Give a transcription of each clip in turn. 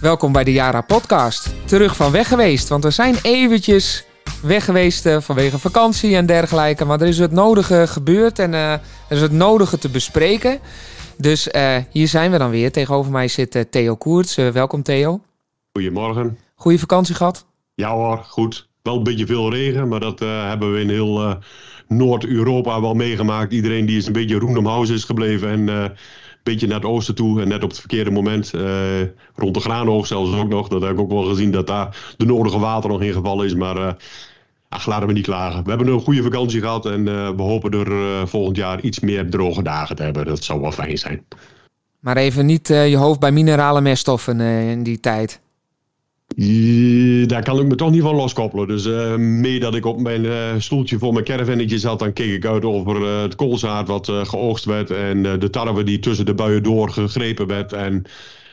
Welkom bij de Jara Podcast. Terug van weg geweest, want we zijn eventjes weg geweest eh, vanwege vakantie en dergelijke. Maar er is het nodige gebeurd en eh, er is het nodige te bespreken. Dus eh, hier zijn we dan weer. Tegenover mij zit Theo Koerts. Welkom Theo. Goedemorgen. Goeie vakantie gehad? Ja hoor, goed. Wel een beetje veel regen, maar dat hebben we in heel Noord-Europa wel meegemaakt. Iedereen die is een beetje rondom is gebleven en beetje naar het oosten toe. En net op het verkeerde moment, eh, rond de Graanoog zelfs ook nog. Dat heb ik ook wel gezien dat daar de nodige water nog ingevallen is. Maar eh, ach, laten we niet klagen. We hebben een goede vakantie gehad en eh, we hopen er volgend jaar iets meer droge dagen te hebben. Dat zou wel fijn zijn. Maar even niet je hoofd bij minerale meststoffen in die tijd. Ja, Daar kan ik me toch niet van loskoppelen. Dus eh mee dat ik op mijn eh, stoeltje voor mijn caravannetje zat, dan keek ik uit over eh, het koolzaad wat eh, geoogst werd en eh, de tarwe die tussen de buien door gegrepen werd. En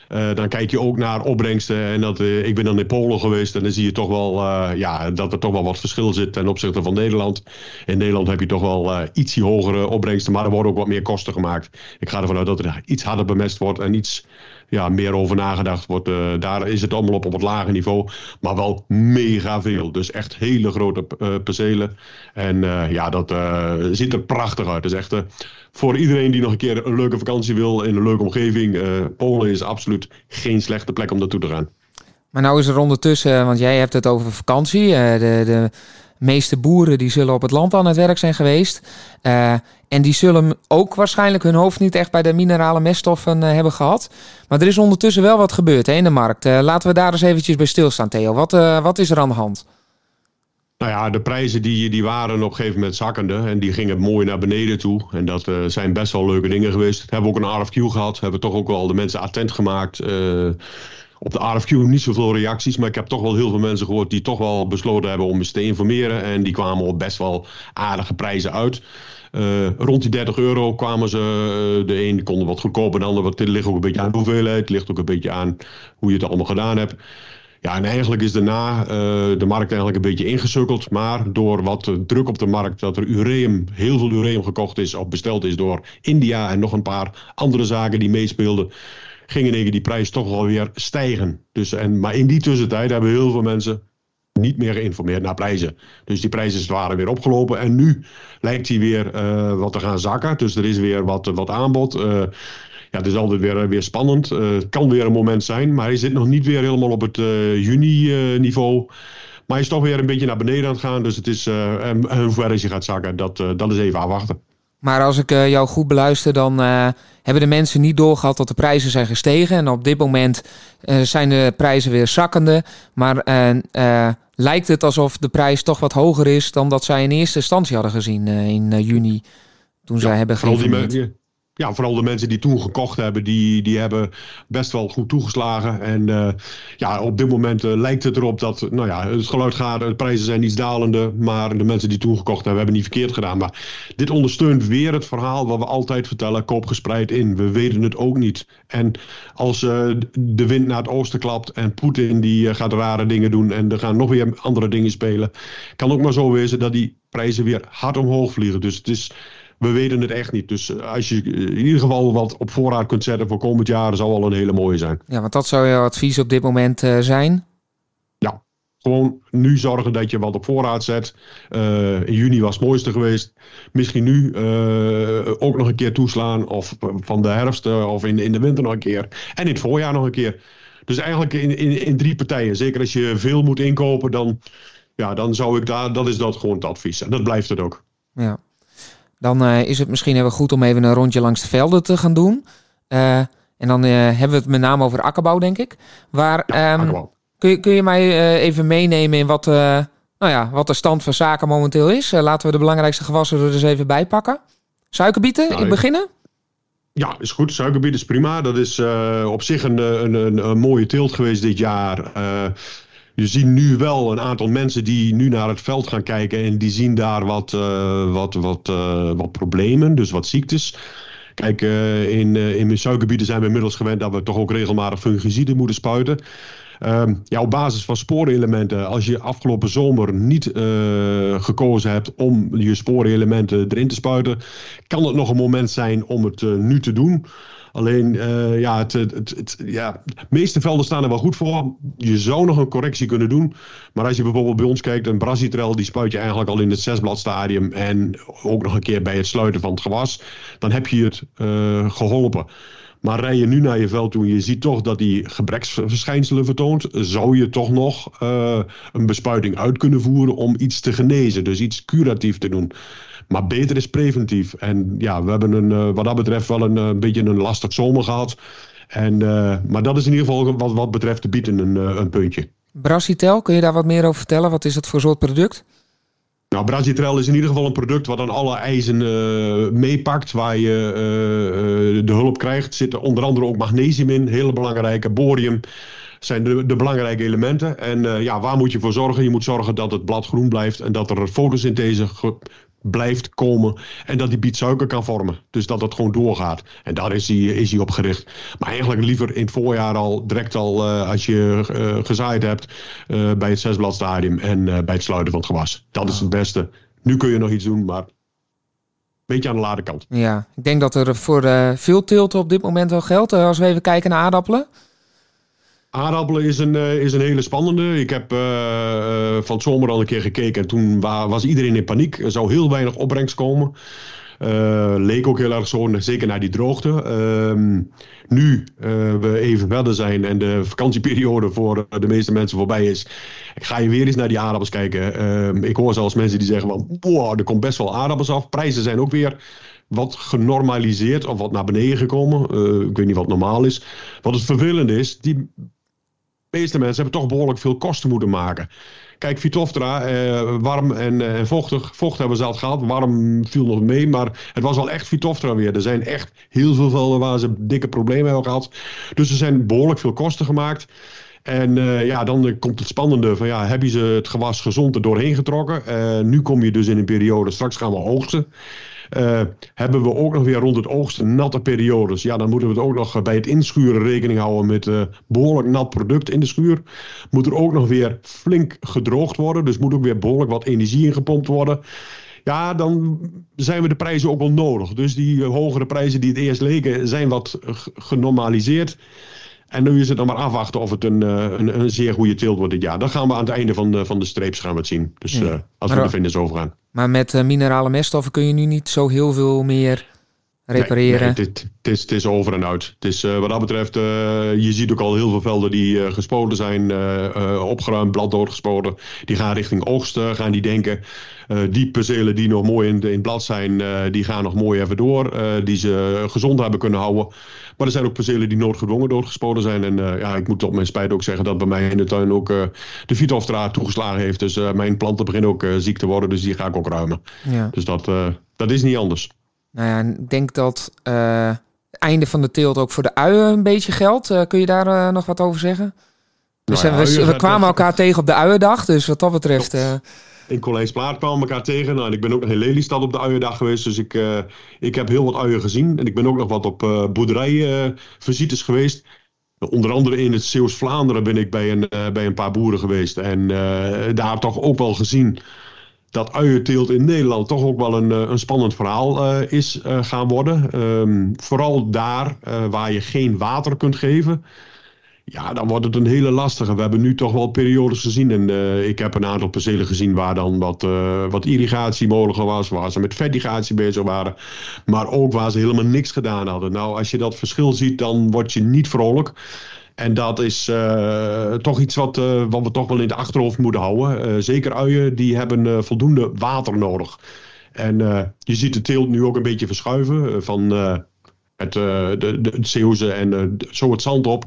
eh, dan kijk je ook naar opbrengsten. En dat, eh, ik ben dan in Polen geweest en dan zie je toch wel eh, ja, dat er toch wel wat verschil zit ten opzichte van Nederland. In Nederland heb je toch wel eh, ietsie hogere opbrengsten, maar er worden ook wat meer kosten gemaakt. Ik ga ervan uit dat er iets harder bemest wordt en iets ja, meer over nagedacht wordt. Eh, daar is het allemaal op op het lage niveau, maar wel mega veel. Dus echt hele grote eh, percelen. En eh, ja, dat ziet er prachtig uit. Dus echt voor iedereen die nog een keer een leuke vakantie wil in een leuke omgeving. Polen is absoluut geen slechte plek om naartoe te gaan. Maar nou is er ondertussen, want jij hebt het over vakantie. eh, de, meeste boeren die zullen op het land aan het werk zijn geweest. Eh, en die zullen ook waarschijnlijk hun hoofd niet echt bij de minerale meststoffen eh, hebben gehad. Maar er is ondertussen wel wat gebeurd hè, in de markt. Eh, laten we daar eens eventjes bij stilstaan, Theo. Wat, wat is er aan de hand? Nou ja, de prijzen die, die waren op een gegeven moment zakkende. En die gingen mooi naar beneden toe. En dat zijn best wel leuke dingen geweest. We hebben ook een RFQ gehad. Hebben toch ook wel de mensen attent gemaakt. Op de RFQ niet zoveel reacties. Maar ik heb toch wel heel veel mensen gehoord die toch wel besloten hebben om eens te informeren. En die kwamen op best wel aardige prijzen uit. Eh, rond die 30 euro kwamen ze. eh, de een kon wat goedkoper, de ander wat. Het ligt ook een beetje aan de hoeveelheid. Het ligt ook een beetje aan hoe je het allemaal gedaan hebt. Ja, en eigenlijk is daarna eh, de markt eigenlijk een beetje ingesukkeld. Maar door wat druk op de markt, dat er ureum, heel veel ureum gekocht is of besteld is door India en nog een paar andere zaken die meespeelden, ging in keer die prijs toch wel weer stijgen. Dus, en, maar in die tussentijd hebben heel veel mensen niet meer geïnformeerd naar prijzen. Dus die prijzen waren weer opgelopen. En nu lijkt die weer eh, wat te gaan zakken. Dus er is weer wat, wat aanbod. Eh, ja, het is altijd weer, weer spannend. Eh, het kan weer een moment zijn, maar hij zit nog niet weer helemaal op het eh, juni-niveau. maar hij is toch weer een beetje naar beneden aan het gaan. Dus het is, eh, en, hoe ver hij gaat zakken, dat, eh, dat is even afwachten. Maar als ik eh, jou goed beluister, dan eh, hebben de mensen niet doorgehad dat de prijzen zijn gestegen. En op dit moment eh, zijn de prijzen weer zakkende. Maar lijkt het alsof de prijs toch wat hoger is dan dat zij in eerste instantie hadden gezien in juni. Toen zij hebben geïnformeerd. Ja, vooral de mensen die toen gekocht hebben, die, die hebben best wel goed toegeslagen. En eh, ja, op dit moment eh, lijkt het erop dat, nou ja, het geluid gaat, de prijzen zijn iets dalende. Maar de mensen die toen gekocht hebben, hebben niet verkeerd gedaan. Maar dit ondersteunt weer het verhaal wat we altijd vertellen, koop gespreid in. We weten het ook niet. En als eh, de wind naar het oosten klapt en Poetin die gaat rare dingen doen en er gaan nog weer andere dingen spelen, kan ook maar zo wezen dat die prijzen weer hard omhoog vliegen. Dus het is we weten het echt niet. Dus eh, als je eh, in ieder geval wat op voorraad kunt zetten voor komend jaar, zou wel een hele mooie zijn. Ja, want dat zou jouw advies op dit moment eh, zijn. Ja, gewoon nu zorgen dat je wat op voorraad zet. In juni was het mooiste geweest. Misschien nu ook nog een keer toeslaan. Of van de herfst of in, in de winter nog een keer. En in het voorjaar nog een keer. Dus eigenlijk in, in, in drie partijen. Zeker als je veel moet inkopen, dan, ja, dan zou ik daar, dat is dat gewoon het advies. En dat blijft het ook. Ja. Dan eh, is het misschien even goed om even een rondje langs de velden te gaan doen. Eh, en dan eh, hebben we het met name over akkerbouw, denk ik. Waar, ehm, kun, je, kun je mij even meenemen in wat, nou ja, wat de stand van zaken momenteel is? Laten we de belangrijkste gewassen er dus even bij pakken. Suikerbieten, Nou, in het ik- beginnen? Ja, is goed. Suikerbiet is prima. Dat is op zich een, een, een, een mooie teelt geweest dit jaar. Je ziet nu wel een aantal mensen die nu naar het veld gaan kijken. En die zien daar wat, eh, wat, wat, eh, wat problemen, dus wat ziektes. Kijk, eh, in, in zijn we inmiddels gewend dat we toch ook regelmatig fungiciden moeten spuiten. Ehm, ja, op basis van spoorelementen, als je afgelopen zomer niet gekozen hebt om je spoorelementen erin te spuiten, kan het nog een moment zijn om het nu te doen. Alleen, ja, het, het, het, ja, de meeste velden staan er wel goed voor. Je zou nog een correctie kunnen doen. Maar als je bijvoorbeeld bij ons kijkt, een Brasitrel, die spuit je eigenlijk al in het zesbladstadium. En ook nog een keer bij het sluiten van het gewas. Dan heb je het geholpen. Maar rij je nu naar je veld toe en je ziet toch dat die gebreksverschijnselen vertoont, zou je toch nog uh, een bespuiting uit kunnen voeren om iets te genezen. Dus iets curatief te doen. Maar beter is preventief. En ja, we hebben een, uh, wat dat betreft wel een, een beetje een lastig zomer gehad. En, maar dat is in ieder geval wat, wat betreft te bieden een, een puntje. Brassitel, kun je daar wat meer over vertellen? Wat is dat voor soort product? Nou, Brazitrel is in ieder geval een product wat dan alle eisen uh, meepakt, waar je uh, de hulp krijgt. Er zit onder andere ook magnesium in, hele belangrijke, borium zijn de, de belangrijke elementen. En ja, waar moet je voor zorgen? Je moet zorgen dat het blad groen blijft en dat er fotosynthese blijft komen. En dat die biet suiker kan vormen. Dus dat het gewoon doorgaat. En daar is hij, is hij op gericht. Maar eigenlijk liever in het voorjaar al, direct al uh, als je uh, gezaaid hebt uh, bij het zesbladstadium en bij het sluiten van het gewas. Dat is het beste. Nu kun je nog iets doen, maar beetje aan de lade kant. Ja, ik denk dat er voor veel teelten op dit moment wel geldt. als we even kijken naar aardappelen. Aardappelen is een, uh, is een hele spannende. Ik heb uh, uh, van het zomer al een keer gekeken en toen was iedereen in paniek. Er zou heel weinig opbrengst komen. leek ook heel erg zo, zeker naar die droogte. Ehm, nu we even verder zijn en de vakantieperiode voor de meeste mensen voorbij is, ga je weer eens naar die aardappels kijken. Ehm, ik hoor zelfs mensen die zeggen van, wow, er komt best wel aardappels af. Prijzen zijn ook weer wat genormaliseerd of wat naar beneden gekomen. ik weet niet wat normaal is. Wat het vervelende is, die meeste mensen hebben toch behoorlijk veel kosten moeten maken. Kijk, Vitoftra, eh, warm en, eh, en, vochtig. Vocht hebben ze al gehad. Warm viel nog mee, maar het was wel echt Vitoftra weer. Er zijn echt heel veel velden waar ze dikke problemen hebben gehad. Dus er zijn behoorlijk veel kosten gemaakt. En uh, ja, dan komt het spannende van ja, hebben ze het gewas gezond er doorheen getrokken? Uh, nu kom je dus in een periode, straks gaan we oogsten. Uh, hebben we ook nog weer rond het oogsten natte periodes. Ja, dan moeten we het ook nog bij het inschuren rekening houden met uh, behoorlijk nat product in de schuur. Moet er ook nog weer flink gedroogd worden. Dus moet ook weer behoorlijk wat energie ingepompt worden. Ja, dan zijn we de prijzen ook wel nodig. Dus die uh, hogere prijzen die het eerst leken, zijn wat genormaliseerd. En nu is het dan maar afwachten of het een, een, een, zeer goede teelt wordt dit jaar. Dan gaan we aan het einde van de, van de streeps gaan we het zien. Dus ja. als we de finish overgaan. Maar met uh, minerale meststoffen kun je nu niet zo heel veel meer repareren. Nee, nee, het, is, het is over en uit. Het is, uh, wat dat betreft, uh, je ziet ook al heel veel velden die uh, gespoten zijn, opgeruimd, blad doodgespoten. Die gaan richting oogst, gaan die denken. die percelen die nog mooi in, in het blad zijn, die gaan nog mooi even door. die ze gezond hebben kunnen houden. Maar er zijn ook percelen die noodgedwongen doodgespoten zijn. En ja, ik moet op mijn spijt ook zeggen dat bij mij in de tuin ook de Vitoftra toegeslagen heeft. Dus mijn planten beginnen ook ziek te worden, dus die ga ik ook ruimen. Ja. Dus dat, dat is niet anders. Nou ja, ik denk dat uh, het einde van de teelt ook voor de uien een beetje geldt. Uh, kun je daar uh, nog wat over zeggen? Dus nou ja, we, we kwamen elkaar tegen op de uiendag, dus wat dat betreft... In College Plaat kwamen we elkaar tegen. Nou, en ik ben ook nog in Lelystad op de uiendag geweest. Dus ik, ik heb heel wat uien gezien. En ik ben ook nog wat op boerderijvisites geweest. Onder andere in het Zeeuws-Vlaanderen ben ik bij een, bij een paar boeren geweest. En daar toch ook wel gezien dat uienteelt in Nederland toch ook wel een, eh, een spannend verhaal uh, is uh, gaan worden. Um, vooral daar waar je geen water kunt geven. Ja, dan wordt het een hele lastige. We hebben nu toch wel periodes gezien. En ik heb een aantal percelen gezien waar dan wat, wat irrigatie mogelijk was. Waar ze met vertigatie bezig waren. Maar ook waar ze helemaal niks gedaan hadden. Nou, als je dat verschil ziet, dan word je niet vrolijk. En dat is uh, toch iets wat, uh, wat we toch wel in het achterhoofd moeten houden. Uh, zeker uien, die hebben voldoende water nodig. En je ziet de teelt nu ook een beetje verschuiven van het, de, de, het en zo het zand op.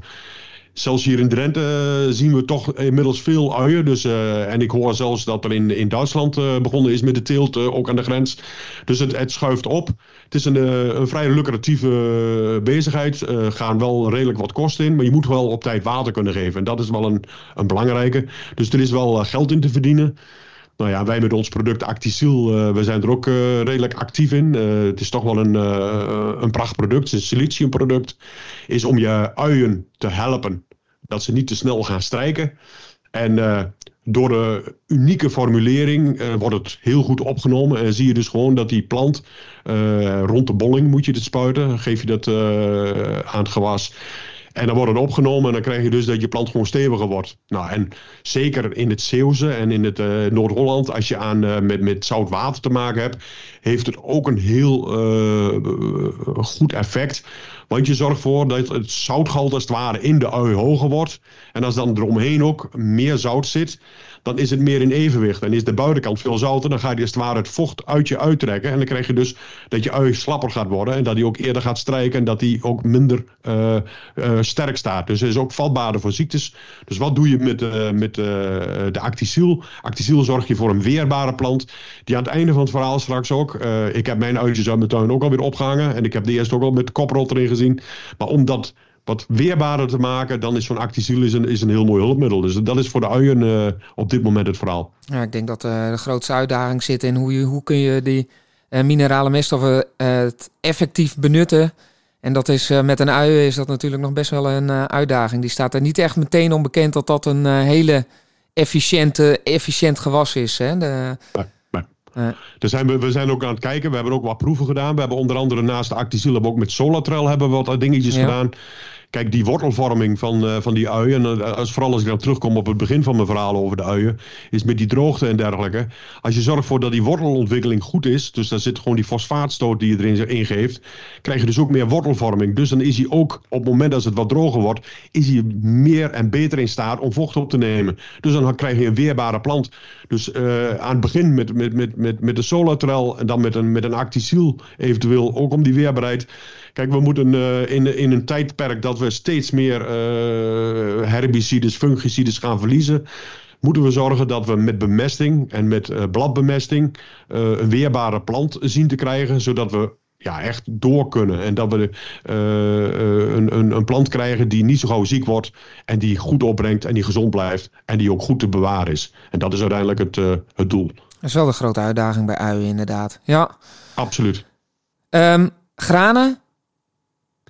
Zelfs hier in Drenthe uh, zien we toch inmiddels veel uien. Dus, uh, en ik hoor zelfs dat er in, in Duitsland uh, begonnen is met de teelt, ook aan de grens. Dus het, het schuift op. Het is een, een vrij lucratieve bezigheid. Gaan wel redelijk wat kosten in, maar je moet wel op tijd water kunnen geven. En dat is wel een, een belangrijke. Dus er is wel geld in te verdienen. Nou ja, wij met ons product Actisil, we zijn er ook redelijk actief in. Het is toch wel een, een prachtproduct, het is een siliciumproduct. Is om je uien te helpen dat ze niet te snel gaan strijken. En door de unieke formulering wordt het heel goed opgenomen. En zie je dus gewoon dat die plant rond de bolling moet je het spuiten. Geef je dat aan het gewas. En dan wordt het opgenomen en dan krijg je dus dat je plant gewoon steviger wordt. Nou, en zeker in het Zeeuwse en in het uh, Noord-Holland, als je aan, uh, met, met zout water te maken hebt, heeft het ook een heel uh, goed effect. Want je zorgt ervoor dat het zoutgehalte als het ware in de ui hoger wordt. En als dan eromheen ook meer zout zit, dan is het meer in evenwicht. En is de buitenkant veel zouter, dan ga je als het ware het vocht uit je uittrekken. En dan krijg je dus dat je ui slapper gaat worden. En dat die ook eerder gaat strijken en dat die ook minder uh, uh, sterk staat. Dus het is ook vatbaarder voor ziektes. Dus wat doe je met, uh, met de Actisil? Actisil zorg je voor een weerbare plant. Die aan het einde van het verhaal straks ook. ik heb mijn uitjes uit mijn tuin ook alweer opgehangen. En ik heb de eerste ook al met koprot erin gezien. Maar omdat wat weerbaarder te maken, dan is zo'n Actisil is een, is een heel mooi hulpmiddel. Dus dat is voor de uien uh, op dit moment het verhaal. Ja, ik denk dat uh, de grootste uitdaging zit in hoe, je, hoe kun je die uh, minerale meststoffen effectief benutten. En dat is met een ui is dat natuurlijk nog best wel een uitdaging. Die staat er niet echt meteen onbekend dat dat een hele efficiënte, efficiënt gewas is. Hè? De, nee. Uh. zijn we, we zijn ook aan het kijken. We hebben ook wat proeven gedaan. We hebben onder andere naast de Actisil ook met Solatrel hebben we wat dingetjes ja. gedaan. Kijk, die wortelvorming van, uh, van die uien, en uh, als, vooral als ik dan terugkom op het begin van mijn verhaal over de uien, is met die droogte en dergelijke. Als je zorgt voor dat die wortelontwikkeling goed is, dus daar zit gewoon die fosfaatstoot die je erin ingeeft, krijg je dus ook meer wortelvorming. Dus dan is hij ook, op het moment dat het wat droger wordt, is hij meer en beter in staat om vocht op te nemen. Dus dan krijg je een weerbare plant. Dus uh, aan het begin met, met, met, met, met de Solatrel en dan met een, met een Actisil eventueel, ook om die weerbaarheid. Kijk, we moeten uh, in, in een tijdperk dat we steeds meer uh, herbicides, fungicides gaan verliezen moeten we zorgen dat we met bemesting en met uh, bladbemesting een weerbare plant zien te krijgen, zodat we ja, echt door kunnen. En dat we uh, een, een, een, plant krijgen die niet zo gauw ziek wordt en die goed opbrengt en die gezond blijft en die ook goed te bewaren is. En dat is uiteindelijk het, het doel. Dat is wel de grote uitdaging bij uien inderdaad. Ja. Absoluut. Um, granen,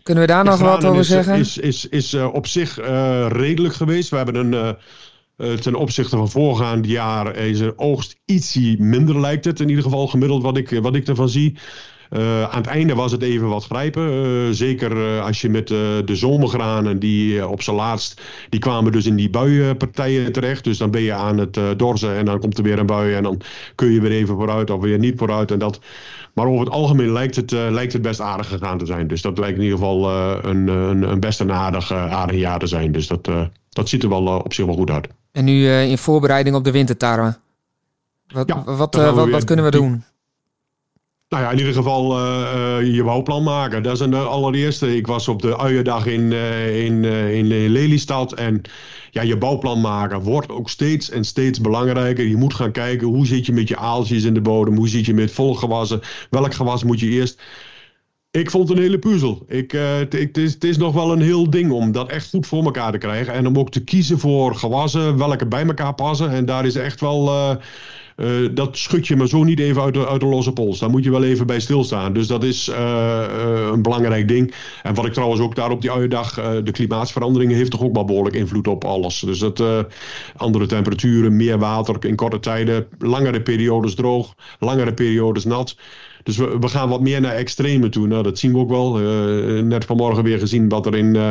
kunnen we daar nog wat over is, zeggen? Is, is, is uh, op zich uh, redelijk geweest. We hebben een. Ten opzichte van voorgaande jaar is de oogst ietsie minder lijkt het. In ieder geval gemiddeld wat ik, wat ik ervan zie. Uh, aan het einde was het even wat grijpen. Uh, zeker uh, als je met de zomergranen, die op zijn laatst, die kwamen dus in die buienpartijen terecht. Dus dan ben je aan het dorzen en dan komt er weer een bui en dan kun je weer even vooruit of weer niet vooruit. En dat, maar over het algemeen lijkt het, lijkt het best aardig gegaan te zijn. Dus dat lijkt in ieder geval een, een, een, best een aardig, aardig jaar te zijn. Dus dat, dat ziet er wel op zich wel goed uit. En nu in voorbereiding op de wintertarwe. Wat, ja, wat, wat, wat kunnen we doen? Nou ja, in ieder geval uh, uh, je bouwplan maken. Dat is een allereerste. Ik was op de uiendag in, uh, in, in Lelystad. En ja, je bouwplan maken wordt ook steeds en steeds belangrijker. Je moet gaan kijken hoe zit je met je aaltjes in de bodem. Hoe zit je met volgewassen. Welk gewas moet je eerst... Ik vond het een hele puzzel. Ik, het, is, het is nog wel een heel ding om dat echt goed voor elkaar te krijgen. En om ook te kiezen voor gewassen, welke bij elkaar passen. En daar is echt wel uh, dat schud je maar zo niet even uit de, losse pols. Daar moet je wel even bij stilstaan. Dus dat is uh, uh, een belangrijk ding. En wat ik trouwens ook daar op die uiendag... de klimaatsveranderingen heeft toch ook wel behoorlijk invloed op alles. Dus dat andere temperaturen, meer water in korte tijden... langere periodes droog, langere periodes nat... Dus we, we, gaan wat meer naar extreme toe. Nou, dat zien we ook wel. Uh, net vanmorgen weer gezien wat er in, uh,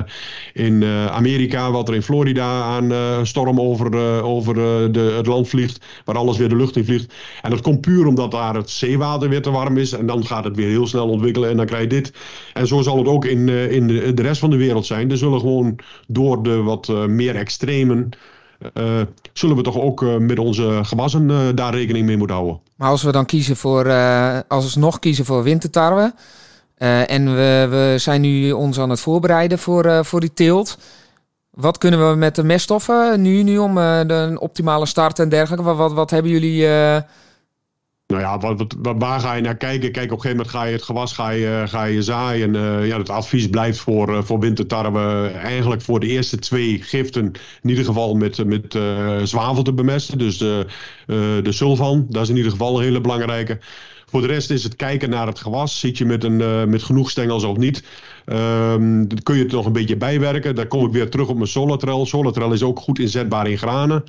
in uh, Amerika, wat er in Florida aan storm over, over de, het land vliegt. Waar alles weer de lucht in vliegt. En dat komt puur omdat daar het zeewater weer te warm is. En dan gaat het weer heel snel ontwikkelen en dan krijg je dit. En zo zal het ook in, in de, de rest van de wereld zijn. Er zullen gewoon door de wat meer extremen uh, zullen we toch ook uh, met onze gewassen uh, daar rekening mee moeten houden. Maar als we dan kiezen voor, als we nog kiezen voor wintertarwe. en we, we zijn nu ons aan het voorbereiden voor, voor die teelt. Wat kunnen we met de meststoffen nu, nu om de optimale start en dergelijke? Wat, wat, wat hebben jullie nou ja, wat, waar ga je naar kijken? Kijk, op een gegeven moment ga je het gewas ga je, ga je zaaien. Uh, ja, het advies blijft voor, uh, voor wintertarwe eigenlijk voor de eerste twee giften in ieder geval met, met zwavel te bemesten. Dus de, de sulfan, dat is in ieder geval een hele belangrijke. Voor de rest is het kijken naar het gewas. Zit je met, een, met genoeg stengels of niet? Um, kun je het nog een beetje bijwerken. Dan kom ik weer terug op mijn Solatrel. Solatrel is ook goed inzetbaar in granen.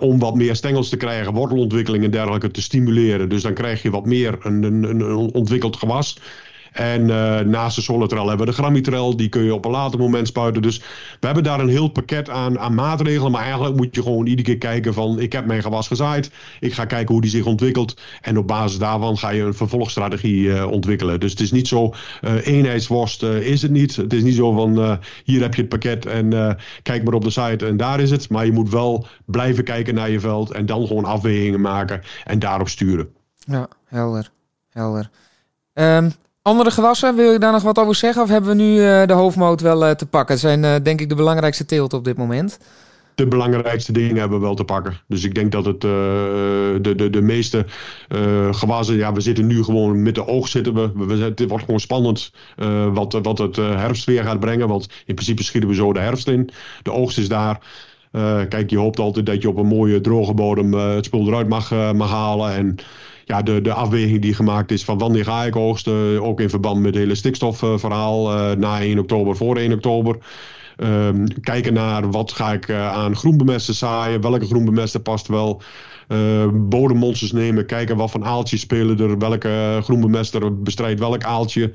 Om wat meer stengels te krijgen, wortelontwikkeling en dergelijke te stimuleren. Dus dan krijg je wat meer een, een, een ontwikkeld gewas. En uh, naast de Solatrel hebben we de Gramitrel. Die kun je op een later moment spuiten. Dus we hebben daar een heel pakket aan, aan maatregelen. Maar eigenlijk moet je gewoon iedere keer kijken van... ik heb mijn gewas gezaaid. Ik ga kijken hoe die zich ontwikkelt. En op basis daarvan ga je een vervolgstrategie uh, ontwikkelen. Dus het is niet zo uh, eenheidsworst is het niet. Het is niet zo van hier heb je het pakket en kijk maar op de site en daar is het. Maar je moet wel blijven kijken naar je veld. En dan gewoon afwegingen maken en daarop sturen. Ja, helder. Helder. Um, andere gewassen, wil je daar nog wat over zeggen? Of hebben we nu uh, de hoofdmoot wel uh, te pakken? Het zijn uh, denk ik de belangrijkste teelt op dit moment. De belangrijkste dingen hebben we wel te pakken. Dus ik denk dat het de, de, de meeste gewassen... Ja, we zitten nu gewoon met de oog zitten we. we het wordt gewoon spannend wat, wat het herfstweer gaat brengen. Want in principe schieten we zo de herfst in. De oogst is daar. kijk, je hoopt altijd dat je op een mooie droge bodem het spul eruit mag, mag halen. En ja, de, de afweging die gemaakt is van wanneer ga ik oogsten. Ook in verband met het hele stikstofverhaal uh, na 1 oktober, voor 1 oktober. Um, kijken naar wat ga ik uh, aan groenbemesten zaaien. Welke groenbemesten past wel. Uh, bodemmonsters nemen. Kijken wat voor aaltjes spelen er. Welke groenbemester bestrijdt welk aaltje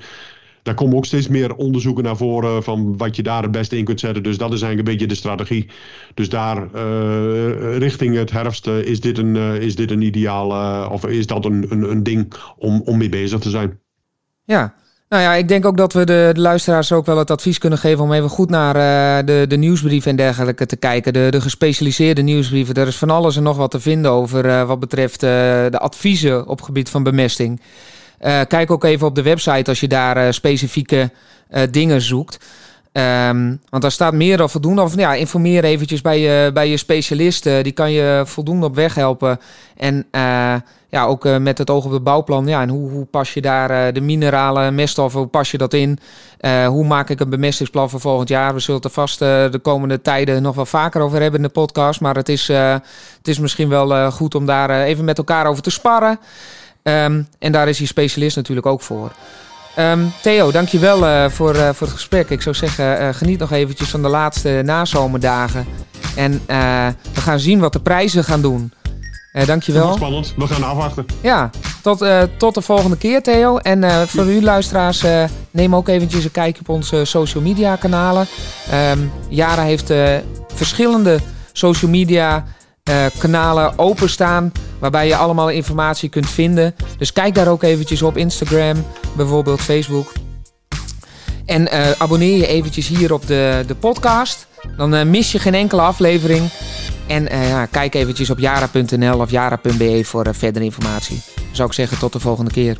daar komen ook steeds meer onderzoeken naar voren van wat je daar het beste in kunt zetten. Dus dat is eigenlijk een beetje de strategie. Dus daar uh, richting het herfst uh, is, dit een, uh, is dit een ideaal, of is dat een, een, een ding om, om mee bezig te zijn. Ja, nou ja, ik denk ook dat we de, de, luisteraars ook wel het advies kunnen geven om even goed naar de, de nieuwsbrieven en dergelijke te kijken. De, de gespecialiseerde nieuwsbrieven. Er is van alles en nog wat te vinden over wat betreft de adviezen op gebied van bemesting. Uh, kijk ook even op de website als je daar uh, specifieke uh, dingen zoekt. Um, want daar staat meer dan voldoende. Of ja, informeer eventjes bij je, bij je specialist. die kan je voldoende op weg helpen. En ja, ook met het oog op het bouwplan. Ja, en hoe, hoe pas je daar de mineralen, meststoffen, hoe pas je dat in? hoe maak ik een bemestingsplan voor volgend jaar? We zullen het er vast de komende tijden nog wel vaker over hebben in de podcast. Maar het is, het is misschien wel goed om daar even met elkaar over te sparren. Um, en daar is die specialist natuurlijk ook voor. Um, Theo, dankjewel uh, voor, uh, voor het gesprek. Ik zou zeggen, uh, geniet nog eventjes van de laatste nazomerdagen. En we gaan zien wat de prijzen gaan doen. dankjewel. Spannend, we gaan afwachten. Ja, tot, tot de volgende keer Theo. En voor u luisteraars, neem ook eventjes een kijkje op onze social media kanalen. Um, Jara heeft verschillende social media uh, kanalen openstaan. Waarbij je allemaal informatie kunt vinden. Dus kijk daar ook eventjes op Instagram, bijvoorbeeld Facebook. En uh, abonneer je eventjes hier op de, de podcast. Dan uh, mis je geen enkele aflevering. En ja, kijk eventjes op jara.nl of jara.be voor verdere informatie. zou ik zeggen tot de volgende keer.